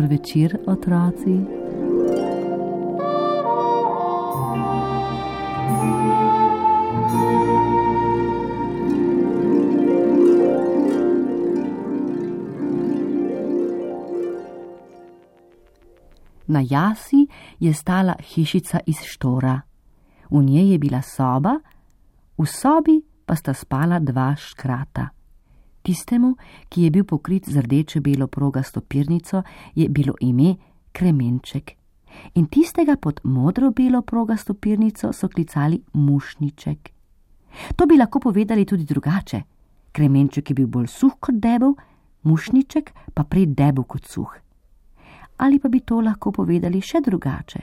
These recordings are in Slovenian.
Dober večer, otroci. Na jasi je stala hišica iz štora. V njej je bila soba, v sobi pa sta spala dva škrata. Tistemu, ki je bil pokrit z rdeče-belo progasto pirnico, je bilo ime Kremenček. In tistega pod modro-belo progasto pirnico so klicali Mušniček. To bi lahko povedali tudi drugače. Kremenček je bil bolj suh kot debel, Mušniček pa prej debel kot suh. Ali pa bi to lahko povedali še drugače,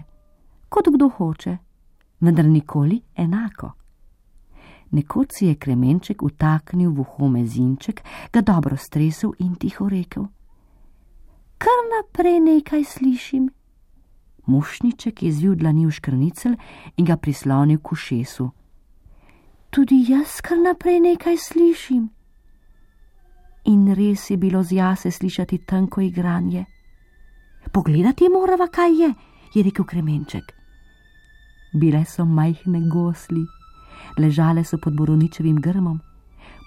kot kdo hoče, vendar nikoli enako. Nekoč si je kremenček utaknil v uho mezinček, ga dobro stresel in tiho rekel: Kar naprej nekaj slišim. Mušniček je zvil dlani v škrnicel in ga prislonil k ušesu. Tudi jaz kar naprej nekaj slišim. In res je bilo z jase slišati tanko igranje. Pogledati morava, kaj je, je rekel kremenček. Bile so majhne gosli ležale so pod boroničevim grmom,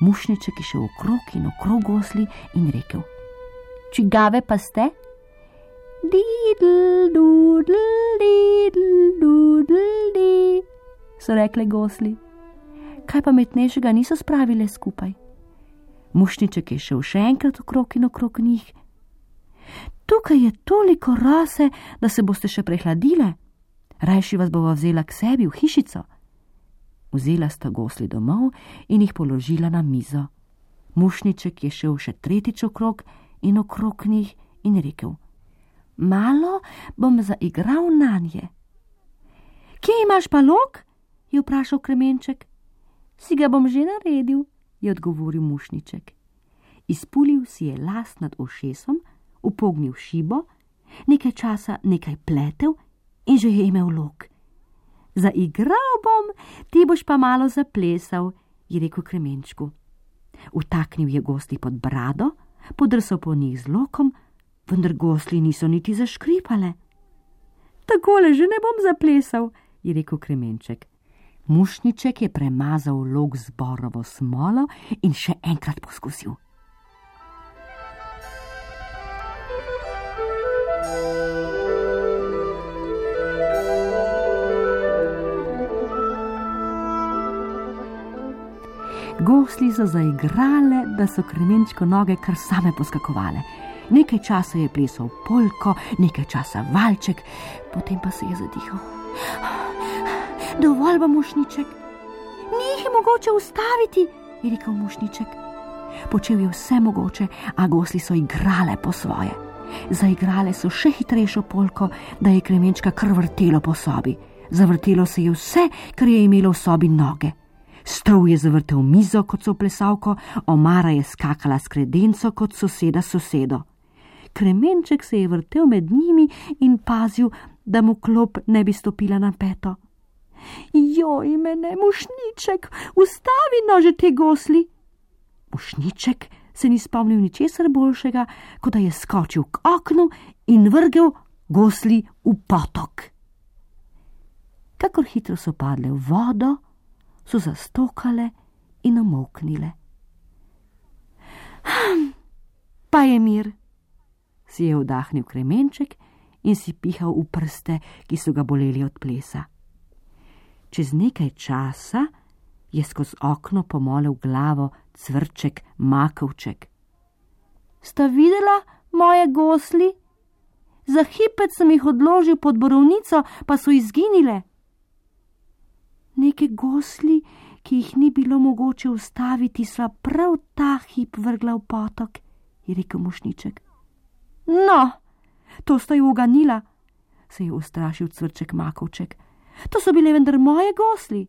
mušniček je šel okrog in okrog gosli in rekel: Čigave pa ste? Didl, dudl, didl, dudl, di, so rekle gosli. Kaj pa metnejšega niso spravile skupaj? Mušniček je šel še enkrat okrog in okrog njih. Tukaj je toliko rase, da se boste še prehladile. Rajši vas bova vzela k sebi v hišico vzela sta gosli domov in jih položila na mizo. Mušniček je šel še tretjič okrog in okrog njih in rekel: Malo bom zaigral na nje. Kje imaš pa lok? je vprašal kremenček. Si ga bom že naredil, je odgovoril mušniček. Izpulil si je las nad ošesom, upognil šibo, nekaj časa nekaj pletel in že je imel lok. Zaigral bom, ti boš pa malo zaplesal, je rekel kremenčku. Utaknil je gosli pod brado, podrsal po njih z lokom, vendar gosli niso niti zaškripale. Takole že ne bom zaplesal, je rekel kremenček. Mušniček je premazal lok z borovo smolo in še enkrat poskusil. Gosli so zaigrale, da so kremenčko noge kar same poskakovale. Nekaj časa je plesal polko, nekaj časa valček, potem pa se je zadihal. Dovolj bo mušniček, ni jih mogoče ustaviti, je rekel mušniček. Počel je vse mogoče, a gosli so igrale po svoje. Zaigrale so še hitrejšo polko, da je kremenčka krvrtelo po sobi. Zavrtelo se je vse, kar je imelo v sobi noge. Stol je zavrtel mizo kot so plesalko, omara je skakala s kredenco kot soseda sosedo. Kremenček se je vrtel med njimi in pazil, da mu klop ne bi stopila na peto. Joj, mene, mušniček, ustavi nože te gosli. Mušniček se ni spomnil ničesar boljšega, kot da je skočil k oknu in vrgel gosli v potok. Kakor hitro so padle v vodo, so zastokale in omoknile. Hm, pa je mir, si je vdahnil kremenček in si pihal v prste, ki so ga boleli od plesa. Čez nekaj časa je skozi okno pomolil glavo cvrček makovček. Sta videla moje gosli? Za hipet sem jih odložil pod borovnico, pa so izginile neke gosli, ki jih ni bilo mogoče ustaviti, sva prav ta hip vrgla v potok, je rekel mušniček. No, to sta ju uganila, se je ustrašil crček Makovček. To so bile vendar moje gosli.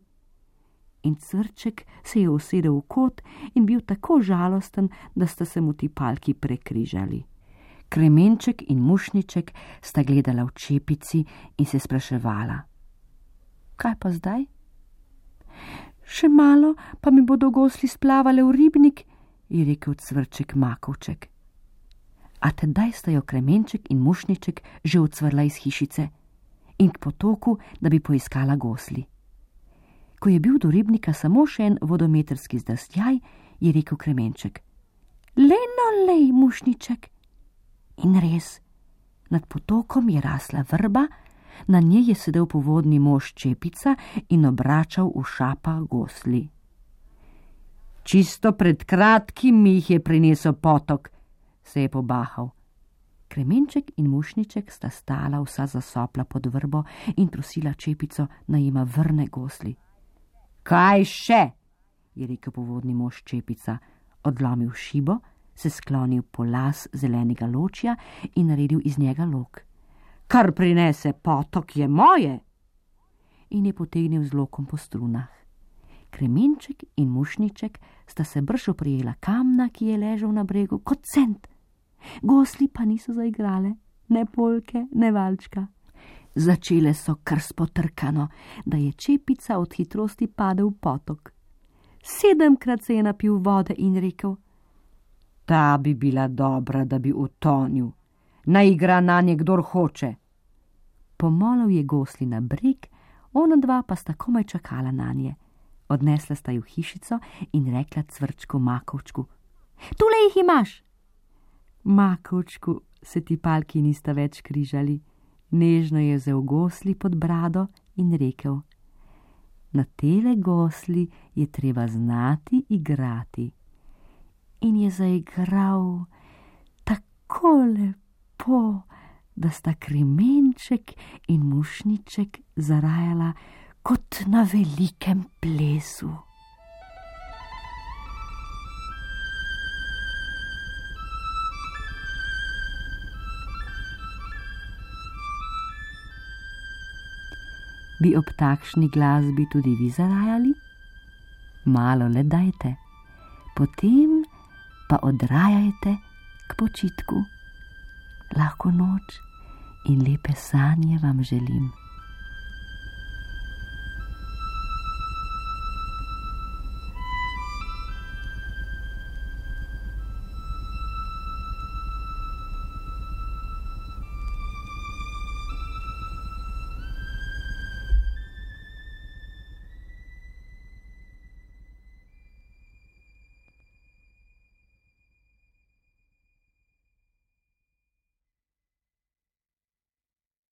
In crček se je usedel v kot in bil tako žalosten, da sta se mu ti palki prekrižali. Kremenček in mušniček sta gledala v čepici in se spraševala: Kaj pa zdaj? Še malo, pa mi bodo gosli splavale v ribnik, je rekel cvrček Makovček. A tedaj sta jo kremenček in mušniček že odsvrla iz hišice in k potoku, da bi poiskala gosli. Ko je bil do ribnika samo še en vodometrski zdrstjaj, je rekel kremenček: Leno, lej, mušniček. In res, nad potokom je rasla vrba, na njej je sedel povodni mož čepica in obračal v šapa gosli. Čisto pred kratkim mi jih je prinesel potok, se je pobahal. Kremenček in mušniček sta stala vsa zasopla pod vrbo in prosila čepico, naj jima vrne gosli. Kaj še? je rekel povodni mož čepica, odlomil šibo, se sklonil po las zelenega ločja in naredil iz njega lok. Kar prinese potok je moje! In je potegnil z lokom po strunah. Kremenček in mušniček sta se brž oprijela kamna, ki je ležal na bregu, kot cent. Gosli pa niso zaigrale, ne polke, ne valčka. Začele so kar spotrkano, da je čepica od hitrosti padel v potok. Sedemkrat se je napil vode in rekel: Ta bi bila dobra, da bi utonil, naj igra na nje kdor hoče. Pomolil je gosli na breg, ona dva pa sta komaj čakala na nje. Odnesla sta ju hišico in rekla cvrčku Makovčku: Tule jih imaš! Makovčku se ti palki nista več križali, nežno je vzel gosli pod brado in rekel: Na tele gosli je treba znati igrati. In je zaigral tako lepo, da sta kremenček in mušniček zarajala kot na velikem plesu. Bi ob takšni glasbi tudi vi zarajali? Malo le dajte, potem pa odrajajte k počitku. Lahko noč in lepe sanje vam želim.